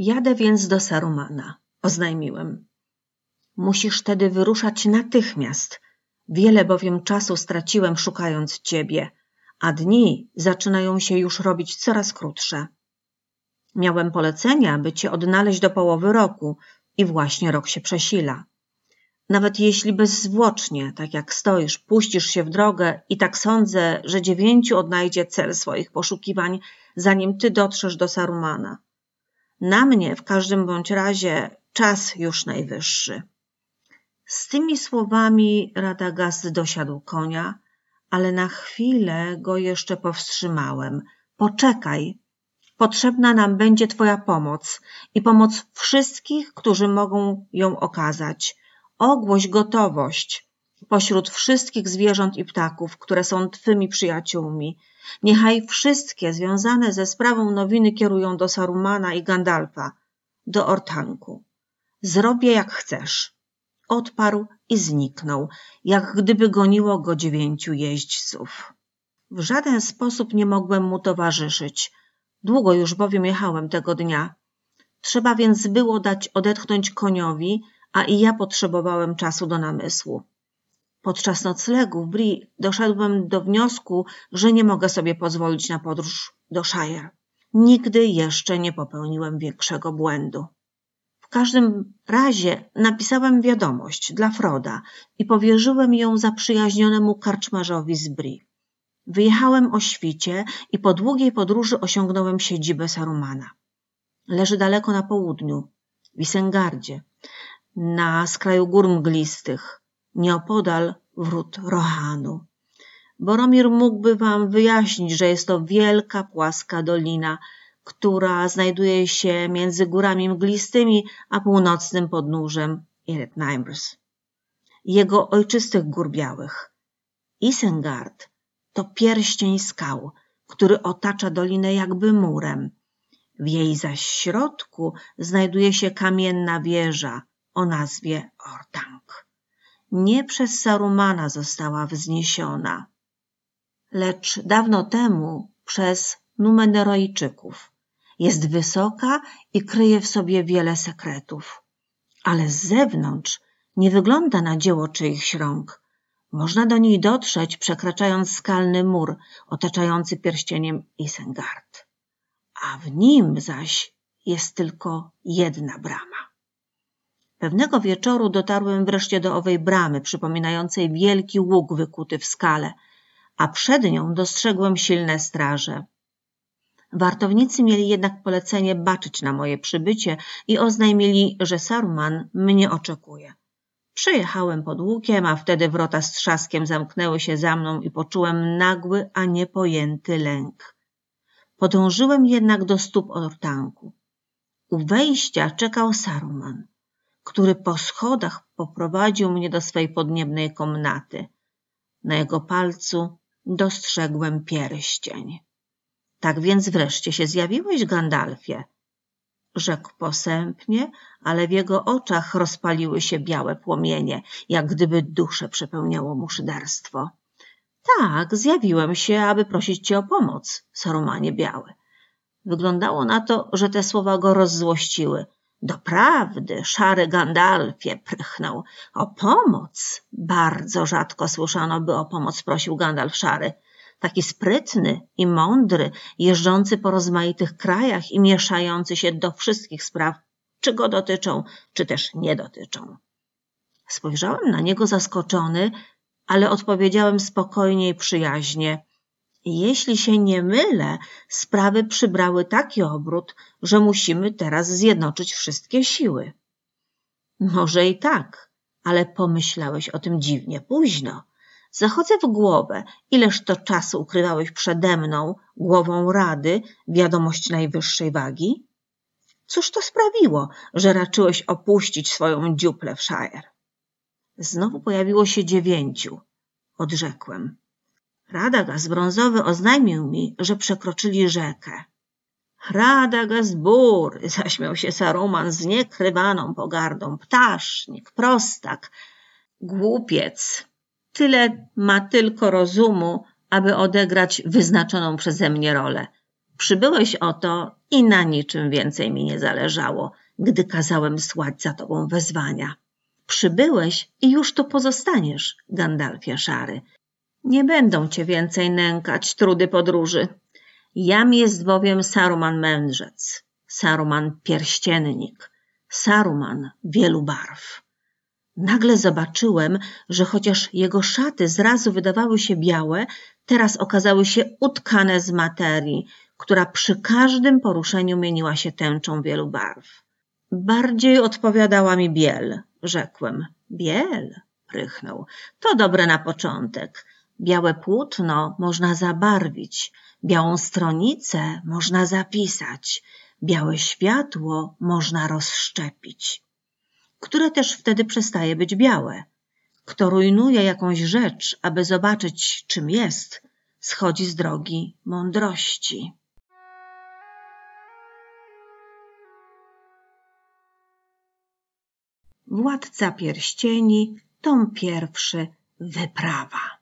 Jadę więc do Sarumana, oznajmiłem. Musisz tedy wyruszać natychmiast. Wiele bowiem czasu straciłem szukając ciebie, a dni zaczynają się już robić coraz krótsze. Miałem polecenia, by cię odnaleźć do połowy roku i właśnie rok się przesila. Nawet jeśli bezzwłocznie, tak jak stoisz, puścisz się w drogę i tak sądzę, że dziewięciu odnajdzie cel swoich poszukiwań, zanim ty dotrzesz do Sarumana. Na mnie w każdym bądź razie czas już najwyższy. Z tymi słowami Radagast dosiadł konia, ale na chwilę go jeszcze powstrzymałem. Poczekaj, potrzebna nam będzie Twoja pomoc i pomoc wszystkich, którzy mogą ją okazać. Ogłoś gotowość pośród wszystkich zwierząt i ptaków, które są Twymi przyjaciółmi. Niechaj wszystkie związane ze sprawą nowiny kierują do Sarumana i Gandalfa, do Ortanku. Zrobię jak chcesz. Odparł i zniknął, jak gdyby goniło go dziewięciu jeźdźców. W żaden sposób nie mogłem mu towarzyszyć. Długo już bowiem jechałem tego dnia. Trzeba więc było dać odetchnąć koniowi, a i ja potrzebowałem czasu do namysłu. Podczas noclegu w Bri doszedłem do wniosku, że nie mogę sobie pozwolić na podróż do Shire. Nigdy jeszcze nie popełniłem większego błędu. W każdym razie napisałem wiadomość dla Froda i powierzyłem ją zaprzyjaźnionemu karczmarzowi z Bri. Wyjechałem o świcie i po długiej podróży osiągnąłem siedzibę Sarumana. Leży daleko na południu, w Isengardzie, na skraju gór mglistych, nieopodal wrót Rohanu. Boromir mógłby wam wyjaśnić, że jest to wielka, płaska dolina, która znajduje się między górami mglistymi a północnym podnóżem Iretnaimbrs. Jego ojczystych gór białych. Isengard to pierścień skał, który otacza dolinę jakby murem. W jej zaś środku znajduje się kamienna wieża o nazwie Ortang. Nie przez Sarumana została wzniesiona, lecz dawno temu przez Numenorojczyków. Jest wysoka i kryje w sobie wiele sekretów, ale z zewnątrz nie wygląda na dzieło czyichś rąk. Można do niej dotrzeć, przekraczając skalny mur otaczający pierścieniem Isengard. A w nim zaś jest tylko jedna brama. Pewnego wieczoru dotarłem wreszcie do owej bramy, przypominającej wielki łuk wykuty w skale, a przed nią dostrzegłem silne straże. Wartownicy mieli jednak polecenie baczyć na moje przybycie i oznajmili, że Saruman mnie oczekuje. Przejechałem pod łukiem, a wtedy wrota z trzaskiem zamknęły się za mną i poczułem nagły, a niepojęty lęk. Podążyłem jednak do stóp ortanku. U wejścia czekał Saruman, który po schodach poprowadził mnie do swej podniebnej komnaty. Na jego palcu dostrzegłem pierścień. Tak więc wreszcie się zjawiłeś, Gandalfie, rzekł posępnie, ale w jego oczach rozpaliły się białe płomienie, jak gdyby duszę przepełniało mu szyderstwo. Tak, zjawiłem się, aby prosić cię o pomoc, Sarumanie Biały. Wyglądało na to, że te słowa go rozzłościły. Doprawdy, szary Gandalfie, prychnął. O pomoc! Bardzo rzadko słyszano, by o pomoc prosił Gandalf szary taki sprytny i mądry, jeżdżący po rozmaitych krajach i mieszający się do wszystkich spraw, czy go dotyczą, czy też nie dotyczą. Spojrzałem na niego zaskoczony, ale odpowiedziałem spokojnie i przyjaźnie. Jeśli się nie mylę, sprawy przybrały taki obrót, że musimy teraz zjednoczyć wszystkie siły. Może i tak, ale pomyślałeś o tym dziwnie późno. Zachodzę w głowę, ileż to czasu ukrywałeś przede mną, głową rady, wiadomość najwyższej wagi? Cóż to sprawiło, że raczyłeś opuścić swoją dziuplę w? Znowu pojawiło się dziewięciu, odrzekłem. Radagast brązowy oznajmił mi, że przekroczyli rzekę. Radagast bur, zaśmiał się Saruman z niekrywaną pogardą. Ptasznik, prostak, głupiec, Tyle ma tylko rozumu, aby odegrać wyznaczoną przeze mnie rolę. Przybyłeś oto i na niczym więcej mi nie zależało, gdy kazałem słać za tobą wezwania. Przybyłeś i już tu pozostaniesz, Gandalfie szary. Nie będą cię więcej nękać trudy podróży. Jam jest bowiem Saruman mędrzec, Saruman pierściennik, Saruman wielu barw. Nagle zobaczyłem, że chociaż jego szaty zrazu wydawały się białe, teraz okazały się utkane z materii, która przy każdym poruszeniu mieniła się tęczą wielu barw. Bardziej odpowiadała mi biel, rzekłem. Biel, rychnął. To dobre na początek. Białe płótno można zabarwić, białą stronicę można zapisać, białe światło można rozszczepić, które też wtedy przestaje być białe. Kto rujnuje jakąś rzecz, aby zobaczyć, czym jest, schodzi z drogi mądrości. Władca pierścieni, tom pierwszy, wyprawa.